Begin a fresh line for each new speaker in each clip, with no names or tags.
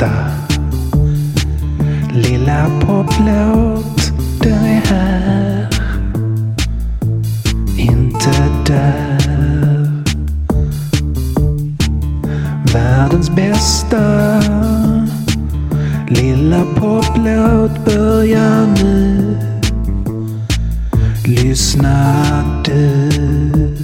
bästa lilla poplåt, den är här. Inte där. Världens bästa lilla poplåt börjar nu. Lyssna du.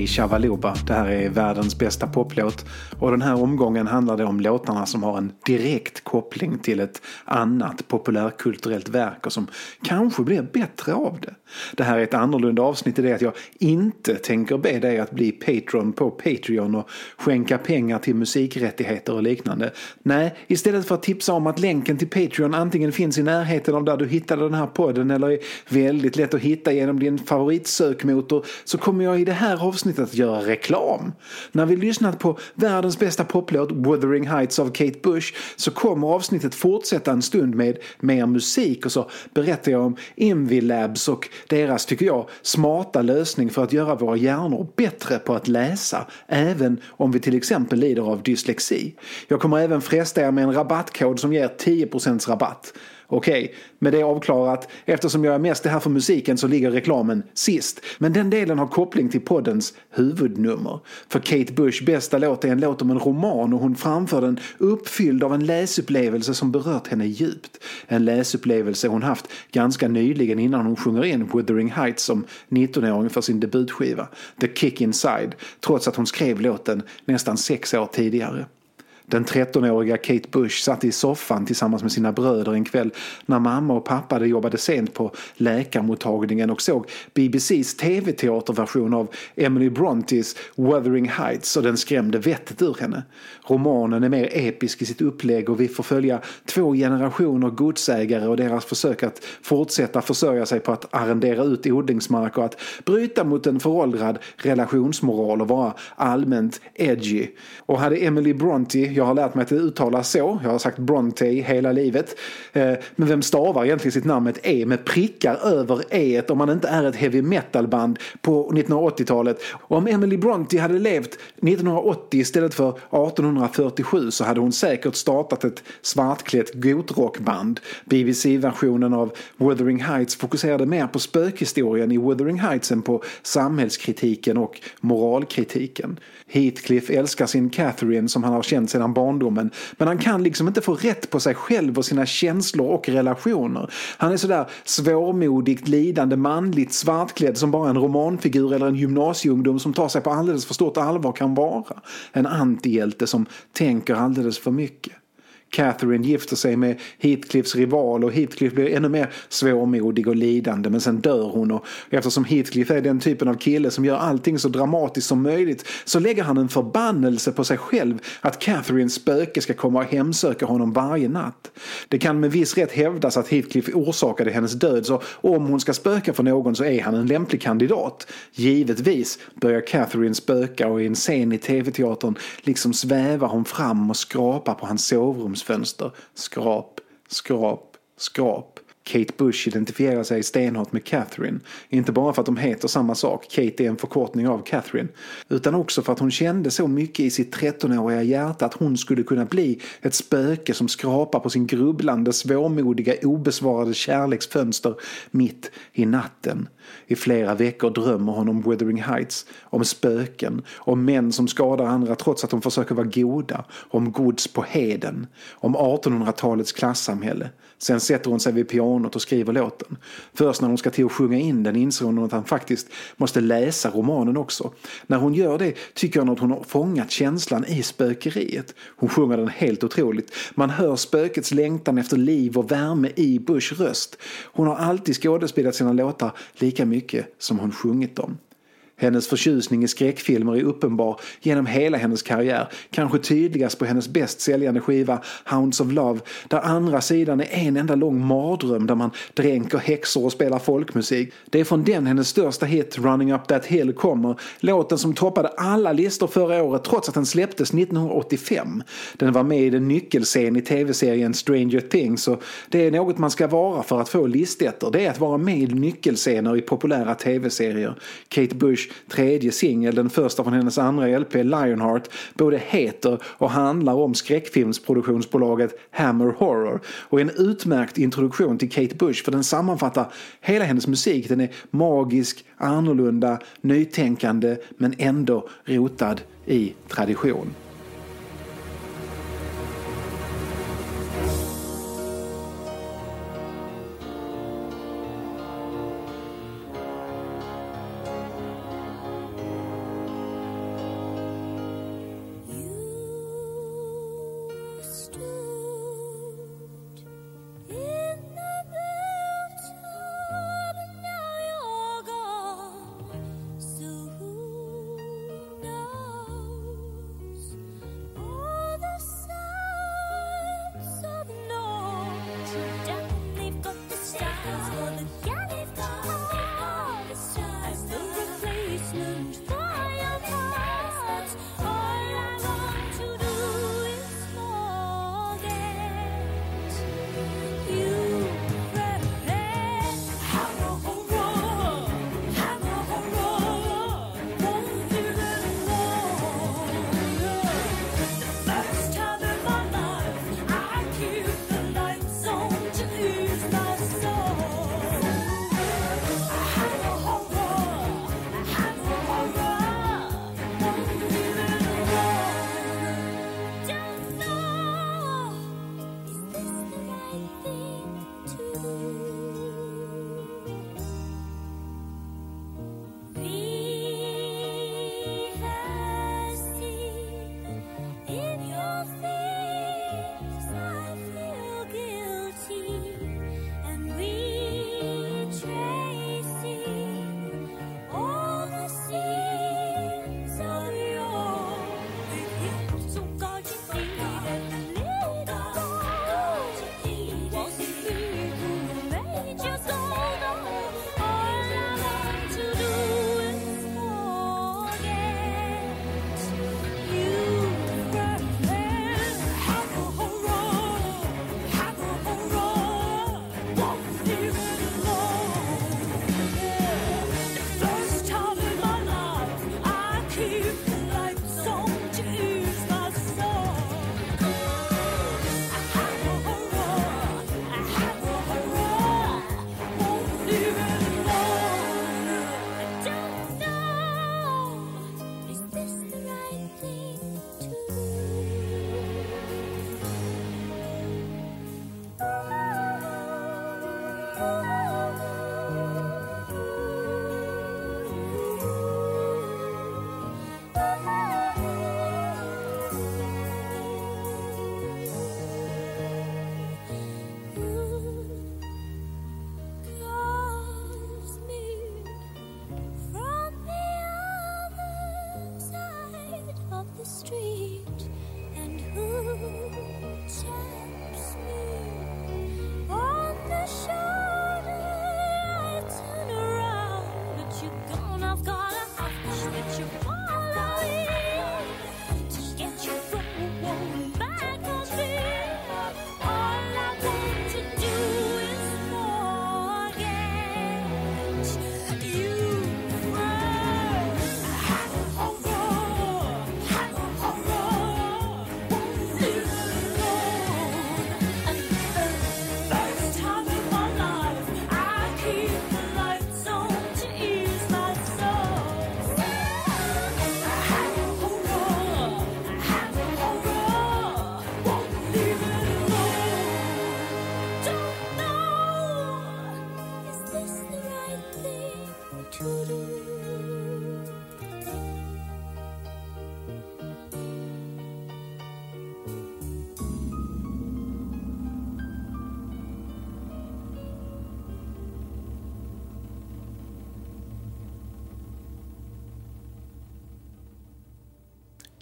Hej Shavaloba, det här är världens bästa poplåt och den här omgången handlar det om låtarna som har en direkt koppling till ett annat populärkulturellt verk och som kanske blir bättre av det. Det här är ett annorlunda avsnitt i det att jag inte tänker be dig att bli Patreon på Patreon och skänka pengar till musikrättigheter och liknande. Nej, istället för att tipsa om att länken till Patreon antingen finns i närheten av där du hittade den här podden eller är väldigt lätt att hitta genom din favoritsökmotor så kommer jag i det här avsnittet att göra reklam. När vi lyssnat på världens bästa poplåt Wuthering Heights av Kate Bush så kommer avsnittet fortsätta en stund med mer musik och så berättar jag om Invi Labs och deras, tycker jag, smarta lösning för att göra våra hjärnor bättre på att läsa även om vi till exempel lider av dyslexi. Jag kommer även fresta er med en rabattkod som ger 10% rabatt. Okej, okay, med det avklarat. Eftersom jag är mest det här för musiken så ligger reklamen sist. Men den delen har koppling till poddens huvudnummer. För Kate Bush bästa låt är en låt om en roman och hon framför den uppfylld av en läsupplevelse som berört henne djupt. En läsupplevelse hon haft ganska nyligen innan hon sjunger in Wuthering Heights som 19-åring för sin debutskiva The Kick Inside. Trots att hon skrev låten nästan sex år tidigare. Den 13-åriga Kate Bush satt i soffan tillsammans med sina bröder en kväll när mamma och pappa jobbade sent på läkarmottagningen och såg BBCs tv-teaterversion av Emily Brontes Wuthering Heights och den skrämde vettet ur henne. Romanen är mer episk i sitt upplägg och vi får följa två generationer godsägare och deras försök att fortsätta försörja sig på att arrendera ut odlingsmark och att bryta mot en föråldrad relationsmoral och vara allmänt edgy. Och hade Emily Bronte jag har lärt mig att det uttalas så. Jag har sagt Bronte hela livet. Eh, men vem stavar egentligen sitt namn med ett E med prickar över E om man inte är ett heavy metal band på 1980-talet? Om Emily Bronte hade levt 1980 istället för 1847 så hade hon säkert startat ett svartklätt gotrockband. BBC-versionen av Wuthering Heights fokuserade mer på spökhistorien i Wuthering Heights än på samhällskritiken och moralkritiken. Heathcliff älskar sin Catherine som han har känt sedan barndomen. Men han kan liksom inte få rätt på sig själv och sina känslor och relationer. Han är sådär svårmodigt lidande manligt svartklädd som bara en romanfigur eller en gymnasieungdom som tar sig på alldeles för stort allvar kan vara. En antihjälte som tänker alldeles för mycket. Catherine gifter sig med Heathcliffs rival och Heathcliff blir ännu mer svårmodig och lidande men sen dör hon och eftersom Heathcliff är den typen av kille som gör allting så dramatiskt som möjligt så lägger han en förbannelse på sig själv att Catherines spöke ska komma och hemsöka honom varje natt. Det kan med viss rätt hävdas att Heathcliff orsakade hennes död så om hon ska spöka för någon så är han en lämplig kandidat. Givetvis börjar Catherine spöka och i en scen i tv-teatern liksom svävar hon fram och skrapar på hans sovrum fönster. Skrap, skrap, skrap. Kate Bush identifierar sig stenhårt med Catherine. Inte bara för att de heter samma sak, Kate är en förkortning av Catherine. Utan också för att hon kände så mycket i sitt 13-åriga hjärta att hon skulle kunna bli ett spöke som skrapar på sin grubblande, svårmodiga, obesvarade kärleksfönster mitt i natten. I flera veckor drömmer hon om Wuthering Heights, om spöken, om män som skadar andra trots att de försöker vara goda, om gods på heden, om 1800-talets klassamhälle. Sen sätter hon sig vid pianot och skriver låten. Först när hon ska till att sjunga in den inser hon att han faktiskt måste läsa romanen också. När hon gör det tycker hon att hon har fångat känslan i spökeriet. Hon sjunger den helt otroligt. Man hör spökets längtan efter liv och värme i Bushs röst. Hon har alltid skådespelat sina låtar lika mycket som hon sjungit dem. Hennes förtjusning i skräckfilmer är uppenbar genom hela hennes karriär, kanske tydligast på hennes bäst säljande skiva Hounds of Love, där andra sidan är en enda lång mardröm där man dränker häxor och spelar folkmusik. Det är från den hennes största hit Running Up That Hill kommer, låten som toppade alla listor förra året trots att den släpptes 1985. Den var med i den nyckelscen i tv-serien Stranger Things och det är något man ska vara för att få listettor. Det är att vara med i nyckelscener i populära tv-serier. Kate Bush tredje singel, den första från hennes andra LP Lionheart, både heter och handlar om skräckfilmsproduktionsbolaget Hammer Horror och är en utmärkt introduktion till Kate Bush för den sammanfattar hela hennes musik. Den är magisk, annorlunda, nytänkande men ändå rotad i tradition.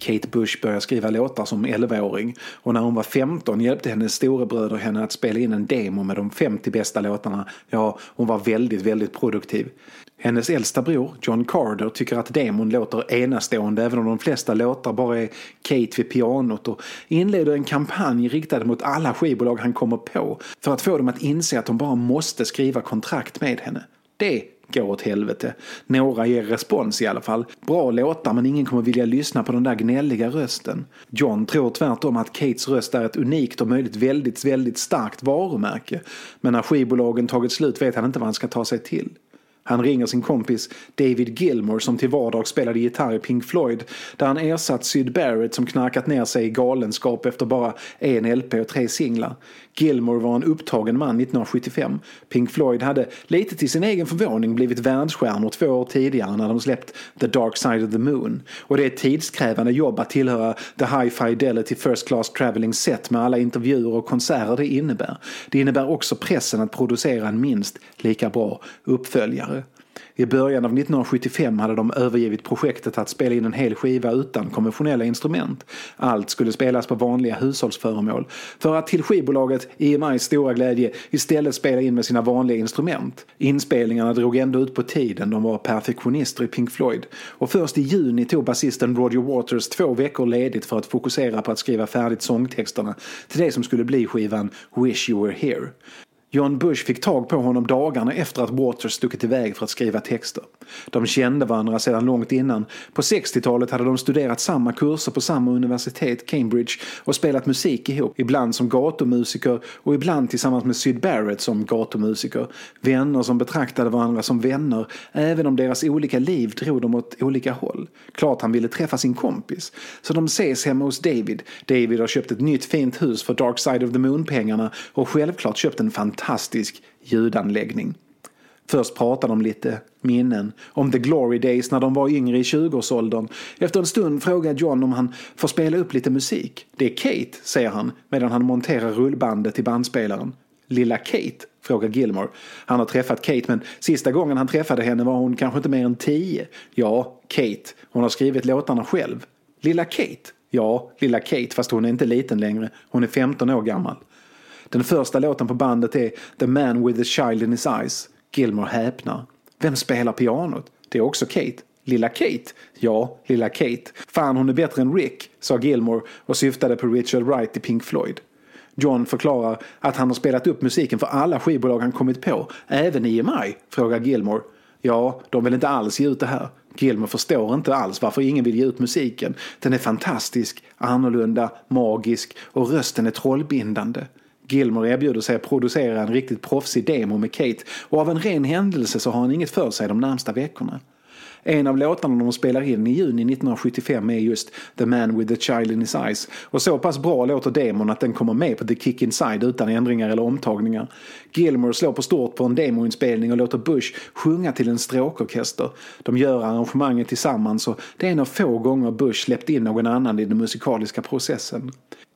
Kate Bush började skriva låtar som 11-åring och när hon var 15 hjälpte hennes storebröder henne att spela in en demo med de 50 bästa låtarna. Ja, hon var väldigt, väldigt produktiv. Hennes äldsta bror, John Carter, tycker att demon låter enastående även om de flesta låtar bara är Kate vid pianot och inleder en kampanj riktad mot alla skivbolag han kommer på för att få dem att inse att de bara måste skriva kontrakt med henne. Det går åt helvete. Några ger respons i alla fall. Bra låtar men ingen kommer vilja lyssna på den där gnälliga rösten. John tror tvärtom att Kates röst är ett unikt och möjligt väldigt, väldigt starkt varumärke. Men när skivbolagen tagit slut vet han inte vad han ska ta sig till. Han ringer sin kompis David Gilmore som till vardags spelade gitarr i Pink Floyd där han ersatt Syd Barrett som knarkat ner sig i galenskap efter bara en LP och tre singlar. Gilmore var en upptagen man 1975. Pink Floyd hade, lite till sin egen förvåning, blivit världsstjärnor två år tidigare när de släppt The Dark Side of the Moon. Och det är ett tidskrävande jobb att tillhöra The High Fidelity First Class Traveling Set med alla intervjuer och konserter det innebär. Det innebär också pressen att producera en minst lika bra uppföljare. I början av 1975 hade de övergivit projektet att spela in en hel skiva utan konventionella instrument. Allt skulle spelas på vanliga hushållsföremål. För att till skivbolaget EMIs stora glädje istället spela in med sina vanliga instrument. Inspelningarna drog ändå ut på tiden, de var perfektionister i Pink Floyd. Och först i juni tog basisten Roger Waters två veckor ledigt för att fokusera på att skriva färdigt sångtexterna till det som skulle bli skivan Wish You Were Here. John Bush fick tag på honom dagarna efter att Waters stuckit iväg för att skriva texter. De kände varandra sedan långt innan. På 60-talet hade de studerat samma kurser på samma universitet, Cambridge, och spelat musik ihop. Ibland som gatumusiker och ibland tillsammans med Syd Barrett som gatumusiker. Vänner som betraktade varandra som vänner, även om deras olika liv drog dem åt olika håll. Klart han ville träffa sin kompis. Så de ses hemma hos David. David har köpt ett nytt fint hus för Dark Side of the Moon-pengarna och självklart köpt en fantastisk fantastisk ljudanläggning. Först pratar de lite minnen om the glory days när de var yngre i 20-årsåldern. Efter en stund frågar John om han får spela upp lite musik. Det är Kate, säger han medan han monterar rullbandet i bandspelaren. Lilla Kate? frågar Gilmore. Han har träffat Kate men sista gången han träffade henne var hon kanske inte mer än tio. Ja, Kate. Hon har skrivit låtarna själv. Lilla Kate? Ja, lilla Kate fast hon är inte liten längre. Hon är 15 år gammal. Den första låten på bandet är The Man with the Child in His Eyes. Gilmore häpnar. Vem spelar pianot? Det är också Kate. Lilla Kate? Ja, lilla Kate. Fan hon är bättre än Rick, sa Gilmore och syftade på Richard Wright i Pink Floyd. John förklarar att han har spelat upp musiken för alla skivbolag han kommit på, även EMI, frågar Gilmore. Ja, de vill inte alls ge ut det här. Gilmore förstår inte alls varför ingen vill ge ut musiken. Den är fantastisk, annorlunda, magisk och rösten är trollbindande. Gilmore erbjuder sig att producera en riktigt proffsig demo med Kate och av en ren händelse så har han inget för sig de närmsta veckorna. En av låtarna de spelar in i juni 1975 är just The Man with the Child in His Eyes. Och så pass bra låter demon att den kommer med på The Kick Inside utan ändringar eller omtagningar. Gilmore slår på stort på en demoinspelning och låter Bush sjunga till en stråkorkester. De gör arrangemanget tillsammans och det är en av få gånger Bush släppt in någon annan i den musikaliska processen.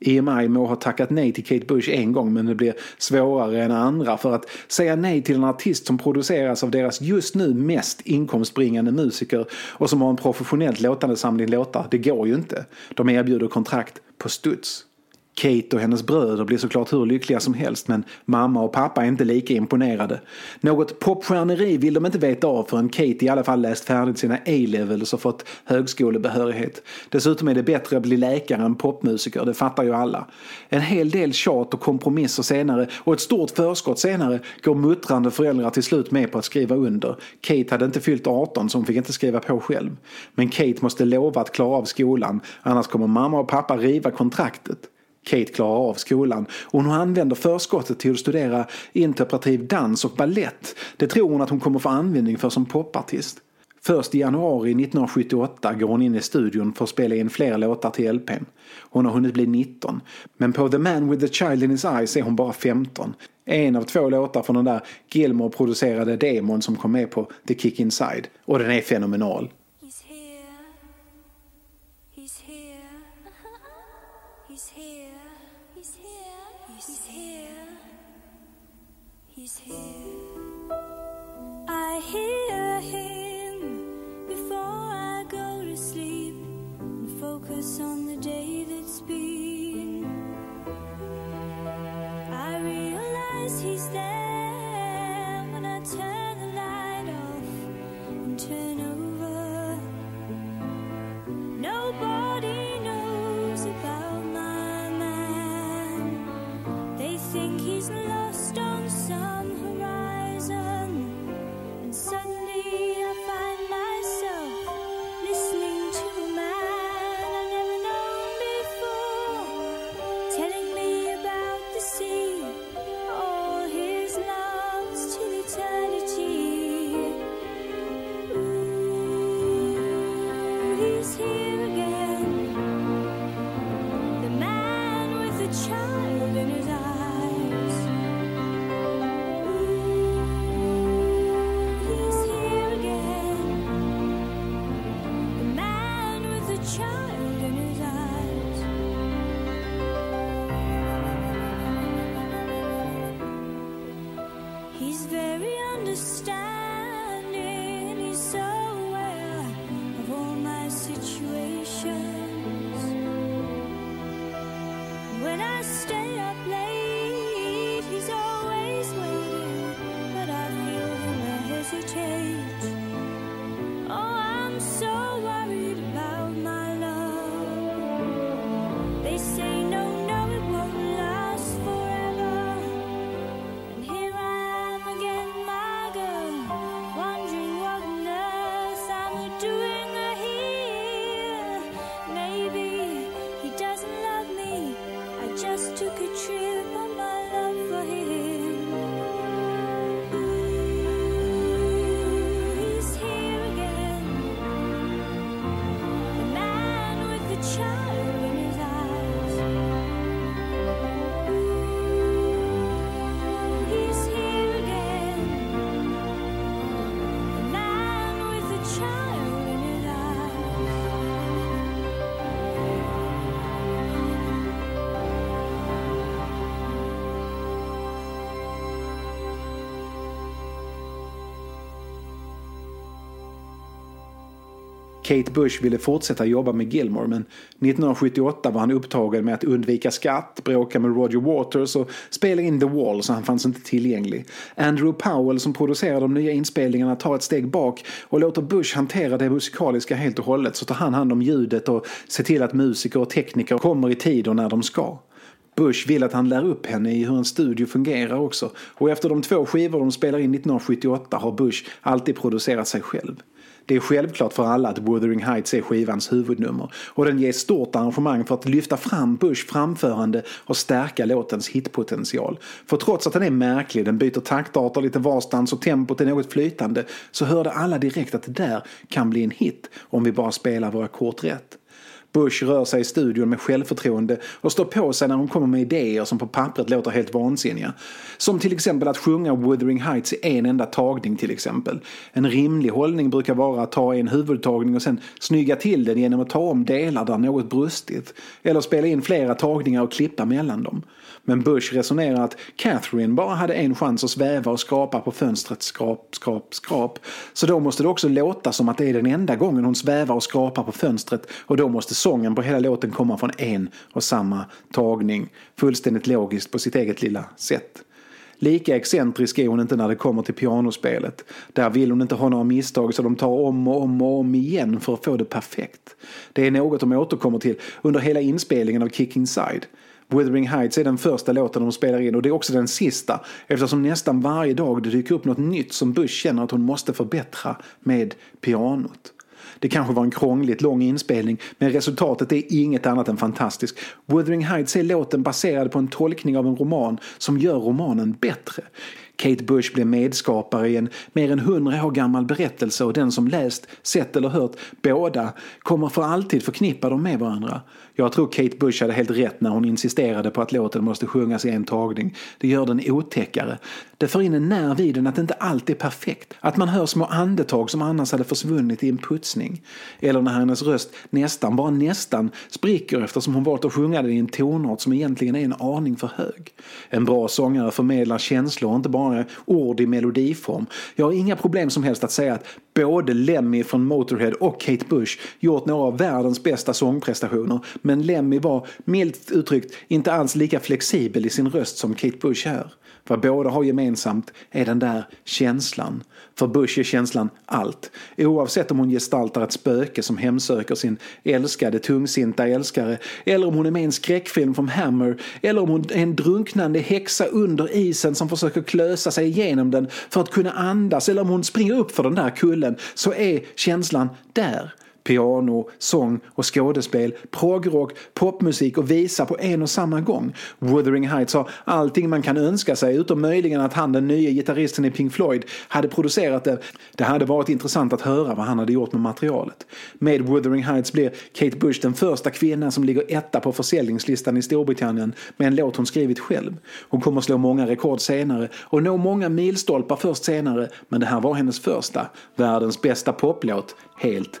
EMI må ha tackat nej till Kate Bush en gång men det blir svårare än andra för att säga nej till en artist som produceras av deras just nu mest inkomstbringande musiker och som har en professionellt låtande samling låtar, det går ju inte. De erbjuder kontrakt på studs. Kate och hennes bröder blir såklart hur lyckliga som helst men mamma och pappa är inte lika imponerade. Något popstjärneri vill de inte veta av förrän Kate i alla fall läst färdigt sina A-levels och fått högskolebehörighet. Dessutom är det bättre att bli läkare än popmusiker, det fattar ju alla. En hel del tjat och kompromisser senare och ett stort förskott senare går muttrande föräldrar till slut med på att skriva under. Kate hade inte fyllt 18 så hon fick inte skriva på själv. Men Kate måste lova att klara av skolan annars kommer mamma och pappa riva kontraktet. Kate klarar av skolan och hon använder förskottet till att studera interpretiv dans och ballett. Det tror hon att hon kommer få användning för som popartist. Först i januari 1978 går hon in i studion för att spela in fler låtar till LPn. Hon har hunnit bli 19. Men på The Man with the Child in His Eyes är hon bara 15. En av två låtar från den där Gilmore producerade demon som kom med på The Kick Inside. Och den är fenomenal.
I hear him before I go to sleep and focus on the day that's.
Kate Bush ville fortsätta jobba med Gilmore men 1978 var han upptagen med att undvika skatt, bråka med Roger Waters och spela in The Wall så han fanns inte tillgänglig. Andrew Powell som producerar de nya inspelningarna tar ett steg bak och låter Bush hantera det musikaliska helt och hållet så tar han hand om ljudet och ser till att musiker och tekniker kommer i tid och när de ska. Bush vill att han lär upp henne i hur en studio fungerar också och efter de två skivor de spelar in 1978 har Bush alltid producerat sig själv. Det är självklart för alla att Wuthering Heights är skivans huvudnummer och den ger stort arrangemang för att lyfta fram Bush framförande och stärka låtens hitpotential. För trots att den är märklig, den byter taktarter lite varstans och tempot är något flytande så hörde alla direkt att det där kan bli en hit om vi bara spelar våra kort rätt. Bush rör sig i studion med självförtroende och står på sig när hon kommer med idéer som på pappret låter helt vansinniga. Som till exempel att sjunga Wuthering Heights i en enda tagning till exempel. En rimlig hållning brukar vara att ta en huvudtagning och sen snygga till den genom att ta om delar där något brustit. Eller spela in flera tagningar och klippa mellan dem. Men Bush resonerar att Catherine bara hade en chans att sväva och skrapa på fönstret skrap, skrap, skrap. Så då måste det också låta som att det är den enda gången hon svävar och skrapar på fönstret och då måste sången på hela låten komma från en och samma tagning. Fullständigt logiskt på sitt eget lilla sätt. Lika excentrisk är hon inte när det kommer till pianospelet. Där vill hon inte ha några misstag så de tar om och om och om igen för att få det perfekt. Det är något de återkommer till under hela inspelningen av Kick Inside. Wuthering Heights är den första låten de spelar in och det är också den sista eftersom nästan varje dag det dyker upp något nytt som Bush känner att hon måste förbättra med pianot. Det kanske var en krångligt lång inspelning men resultatet är inget annat än fantastiskt. Wuthering Heights är låten baserad på en tolkning av en roman som gör romanen bättre. Kate Bush blev medskapare i en mer än hundra år gammal berättelse och den som läst, sett eller hört båda kommer för alltid förknippa dem med varandra. Jag tror Kate Bush hade helt rätt när hon insisterade på att låten måste sjungas i en tagning. Det gör den otäckare. Det för in en nerv i den att inte allt är perfekt. Att man hör små andetag som annars hade försvunnit i en putsning. Eller när hennes röst nästan, bara nästan, spricker eftersom hon valt att sjunga den i en tonart som egentligen är en aning för hög. En bra sångare förmedlar känslor och inte bara ord i melodiform. Jag har inga problem som helst att säga att både Lemmy från Motorhead och Kate Bush gjort några av världens bästa sångprestationer. Men Lemmy var, milt uttryckt, inte alls lika flexibel i sin röst som Kate Bush är. Vad båda har gemensamt är den där känslan. För Bush är känslan allt. Oavsett om hon gestaltar ett spöke som hemsöker sin älskade tungsinta älskare eller om hon är med i en skräckfilm från Hammer eller om hon är en drunknande häxa under isen som försöker klösa sig igenom den för att kunna andas eller om hon springer upp för den där kullen så är känslan där. Piano, sång och skådespel, progrock, popmusik och visa på en och samma gång. Wuthering Heights har allting man kan önska sig utom möjligen att han, den nya gitarristen i Pink Floyd, hade producerat det. Det hade varit intressant att höra vad han hade gjort med materialet. Med Wuthering Heights blir Kate Bush den första kvinnan som ligger etta på försäljningslistan i Storbritannien med en låt hon skrivit själv. Hon kommer slå många rekord senare och nå många milstolpar först senare men det här var hennes första, världens bästa poplåt, helt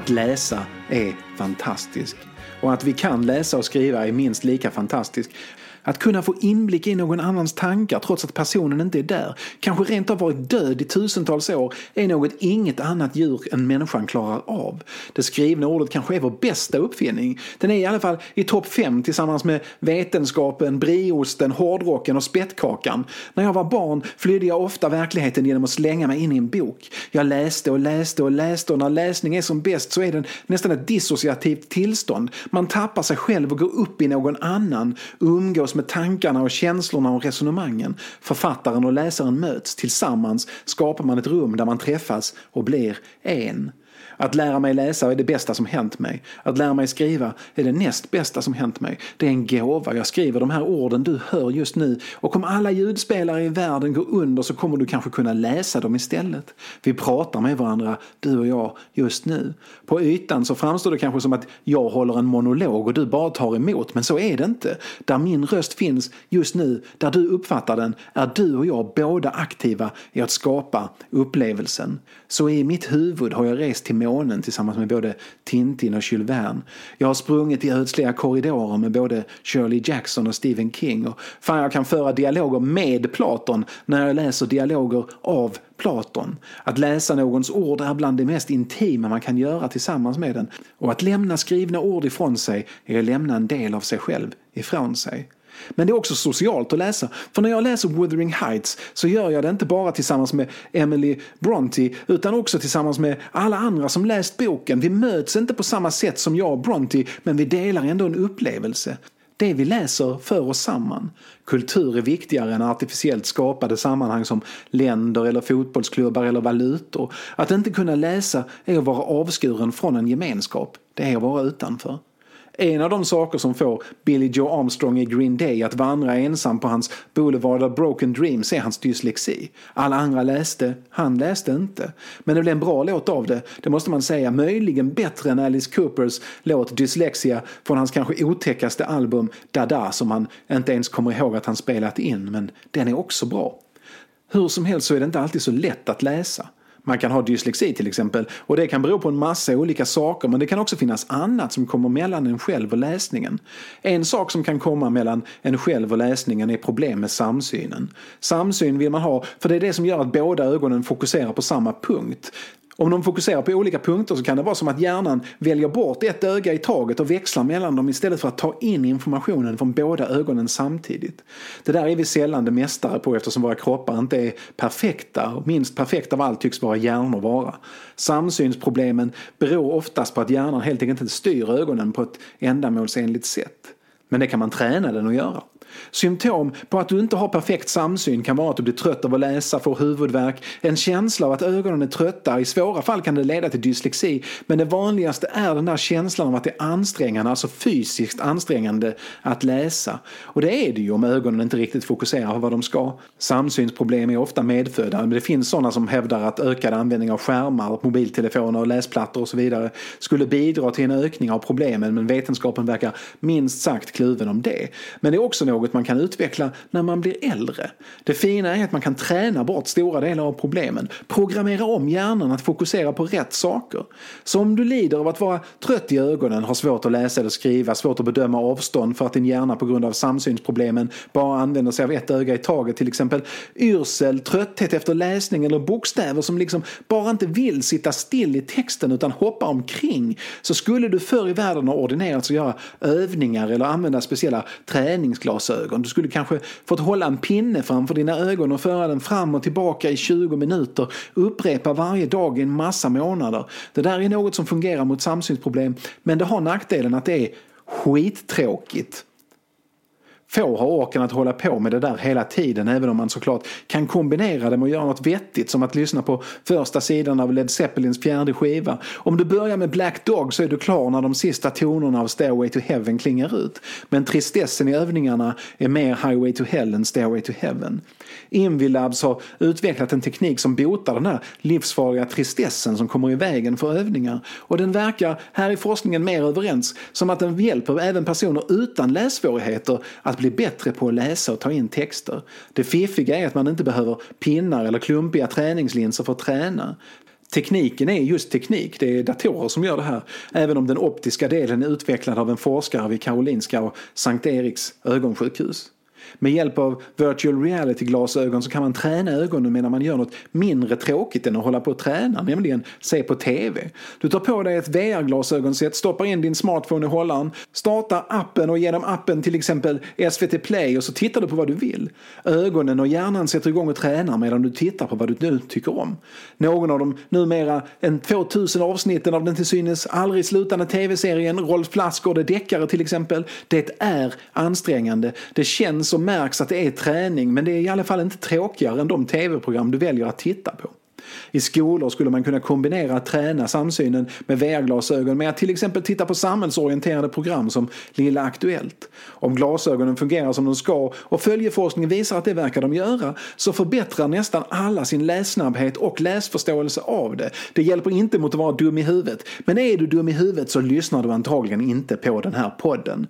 Att läsa är fantastiskt. Och att vi kan läsa och skriva är minst lika fantastiskt. Att kunna få inblick i någon annans tankar trots att personen inte är där, kanske rent av varit död i tusentals år, är något inget annat djur än människan klarar av. Det skrivna ordet kanske är vår bästa uppfinning. Den är i alla fall i topp 5 tillsammans med vetenskapen, brieosten, hårdrocken och spettkakan. När jag var barn flydde jag ofta verkligheten genom att slänga mig in i en bok. Jag läste och läste och läste och när läsning är som bäst så är den nästan ett dissociativt tillstånd. Man tappar sig själv och går upp i någon annan, umgås med tankarna och känslorna och resonemangen. Författaren och läsaren möts. Tillsammans skapar man ett rum där man träffas och blir en. Att lära mig läsa är det bästa som hänt mig. Att lära mig skriva är det näst bästa som hänt mig. Det är en gåva. Jag skriver de här orden du hör just nu och om alla ljudspelare i världen går under så kommer du kanske kunna läsa dem istället. Vi pratar med varandra, du och jag, just nu. På ytan så framstår det kanske som att jag håller en monolog och du bara tar emot, men så är det inte. Där min röst finns just nu, där du uppfattar den, är du och jag båda aktiva i att skapa upplevelsen. Så i mitt huvud har jag rest till månen tillsammans med både Tintin och Jules Verne. Jag har sprungit i ödsliga korridorer med både Shirley Jackson och Stephen King. Och fan, jag kan föra dialoger med Platon när jag läser dialoger av Platon. Att läsa någons ord är bland det mest intima man kan göra tillsammans med den. Och att lämna skrivna ord ifrån sig är att lämna en del av sig själv ifrån sig. Men det är också socialt att läsa. För när jag läser Wuthering Heights så gör jag det inte bara tillsammans med Emily Bronte utan också tillsammans med alla andra som läst boken. Vi möts inte på samma sätt som jag och Bronte men vi delar ändå en upplevelse. Det vi läser för oss samman. Kultur är viktigare än artificiellt skapade sammanhang som länder eller fotbollsklubbar eller valutor. Att inte kunna läsa är att vara avskuren från en gemenskap. Det är att vara utanför. En av de saker som får Billy Joe Armstrong i Green Day att vandra ensam på hans Boulevard of Broken Dreams är hans dyslexi. Alla andra läste, han läste inte. Men det blev en bra låt av det, det måste man säga. Möjligen bättre än Alice Coopers låt Dyslexia från hans kanske otäckaste album Dada som han inte ens kommer ihåg att han spelat in, men den är också bra. Hur som helst så är det inte alltid så lätt att läsa. Man kan ha dyslexi till exempel och det kan bero på en massa olika saker men det kan också finnas annat som kommer mellan en själv och läsningen. En sak som kan komma mellan en själv och läsningen är problem med samsynen. Samsyn vill man ha för det är det som gör att båda ögonen fokuserar på samma punkt. Om de fokuserar på olika punkter så kan det vara som att hjärnan väljer bort ett öga i taget och växlar mellan dem istället för att ta in informationen från båda ögonen samtidigt. Det där är vi sällan det mästare på eftersom våra kroppar inte är perfekta och minst perfekt av allt tycks våra hjärnor vara. Samsynsproblemen beror oftast på att hjärnan helt enkelt inte styr ögonen på ett ändamålsenligt sätt. Men det kan man träna den att göra. Symptom på att du inte har perfekt samsyn kan vara att du blir trött av att läsa, får huvudvärk, en känsla av att ögonen är trötta. I svåra fall kan det leda till dyslexi. Men det vanligaste är den där känslan av att det är ansträngande, alltså fysiskt ansträngande att läsa. Och det är det ju om ögonen inte riktigt fokuserar på vad de ska. Samsynsproblem är ofta medfödda, men det finns sådana som hävdar att ökad användning av skärmar, mobiltelefoner och läsplattor och så vidare skulle bidra till en ökning av problemen, men vetenskapen verkar minst sagt kluven om det. Men det är också något man kan utveckla när man blir äldre. Det fina är att man kan träna bort stora delar av problemen. Programmera om hjärnan att fokusera på rätt saker. Så om du lider av att vara trött i ögonen, har svårt att läsa eller skriva, svårt att bedöma avstånd för att din hjärna på grund av samsynsproblemen bara använder sig av ett öga i taget, till exempel yrsel, trötthet efter läsning eller bokstäver som liksom bara inte vill sitta still i texten utan hoppa omkring, så skulle du förr i världen ha ordinerats att göra övningar eller använda speciella träningsglas glasögon. Du skulle kanske fått hålla en pinne framför dina ögon och föra den fram och tillbaka i 20 minuter. Upprepa varje dag i en massa månader. Det där är något som fungerar mot samsynsproblem men det har nackdelen att det är skittråkigt. Få har orken att hålla på med det där hela tiden även om man såklart kan kombinera det med att göra något vettigt som att lyssna på första sidan av Led Zeppelins fjärde skiva. Om du börjar med Black Dog så är du klar när de sista tonerna av Stairway to Heaven klingar ut. Men tristessen i övningarna är mer Highway to Hell än Stairway to Heaven. Invilabs har utvecklat en teknik som botar den här livsfarliga tristessen som kommer i vägen för övningar. Och den verkar, här i forskningen, mer överens som att den hjälper även personer utan lässvårigheter att bli bättre på att läsa och ta in texter. Det fiffiga är att man inte behöver pinnar eller klumpiga träningslinser för att träna. Tekniken är just teknik, det är datorer som gör det här. Även om den optiska delen är utvecklad av en forskare vid Karolinska och Sankt Eriks ögonsjukhus. Med hjälp av virtual reality-glasögon så kan man träna ögonen medan man gör något mindre tråkigt än att hålla på och träna, nämligen se på TV. Du tar på dig ett VR-glasögonset, stoppar in din smartphone i hållaren, startar appen och genom appen till exempel SVT Play och så tittar du på vad du vill. Ögonen och hjärnan sätter igång och tränar medan du tittar på vad du nu tycker om. Någon av de numera en 2000 avsnitten av den till synes aldrig slutande tv-serien Rolf Lassgård är deckare till exempel. Det är ansträngande. Det känns som märks att det är träning men det är i alla fall inte tråkigare än de tv-program du väljer att titta på. I skolor skulle man kunna kombinera att träna samsynen med VR-glasögon med att till exempel titta på samhällsorienterade program som Lilla Aktuellt. Om glasögonen fungerar som de ska och följeforskningen visar att det verkar de göra så förbättrar nästan alla sin lässnabbhet och läsförståelse av det. Det hjälper inte mot att vara dum i huvudet. Men är du dum i huvudet så lyssnar du antagligen inte på den här podden.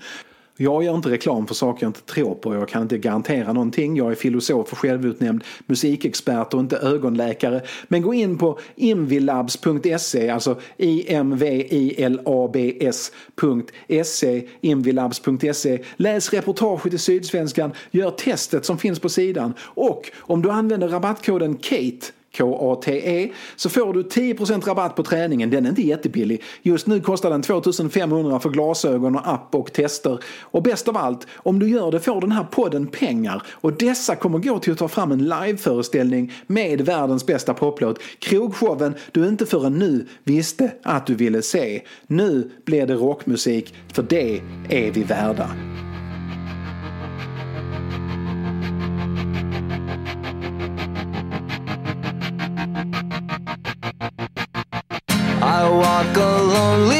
Jag gör inte reklam för saker jag inte tror på. Jag kan inte garantera någonting. Jag är filosof och självutnämnd musikexpert och inte ögonläkare. Men gå in på invilabs.se, alltså imvilabs.se, invilabs.se. Läs reportaget i Sydsvenskan, gör testet som finns på sidan och om du använder rabattkoden KATE K-A-T-E så får du 10% rabatt på träningen. Den är inte jättebillig. Just nu kostar den 2500 för glasögon och app och tester. Och bäst av allt, om du gör det får den här podden pengar. Och dessa kommer gå till att ta fram en liveföreställning med världens bästa poplåt. Krogshowen du inte förrän nu visste att du ville se. Nu blir det rockmusik, för det är vi värda.
Walk a lonely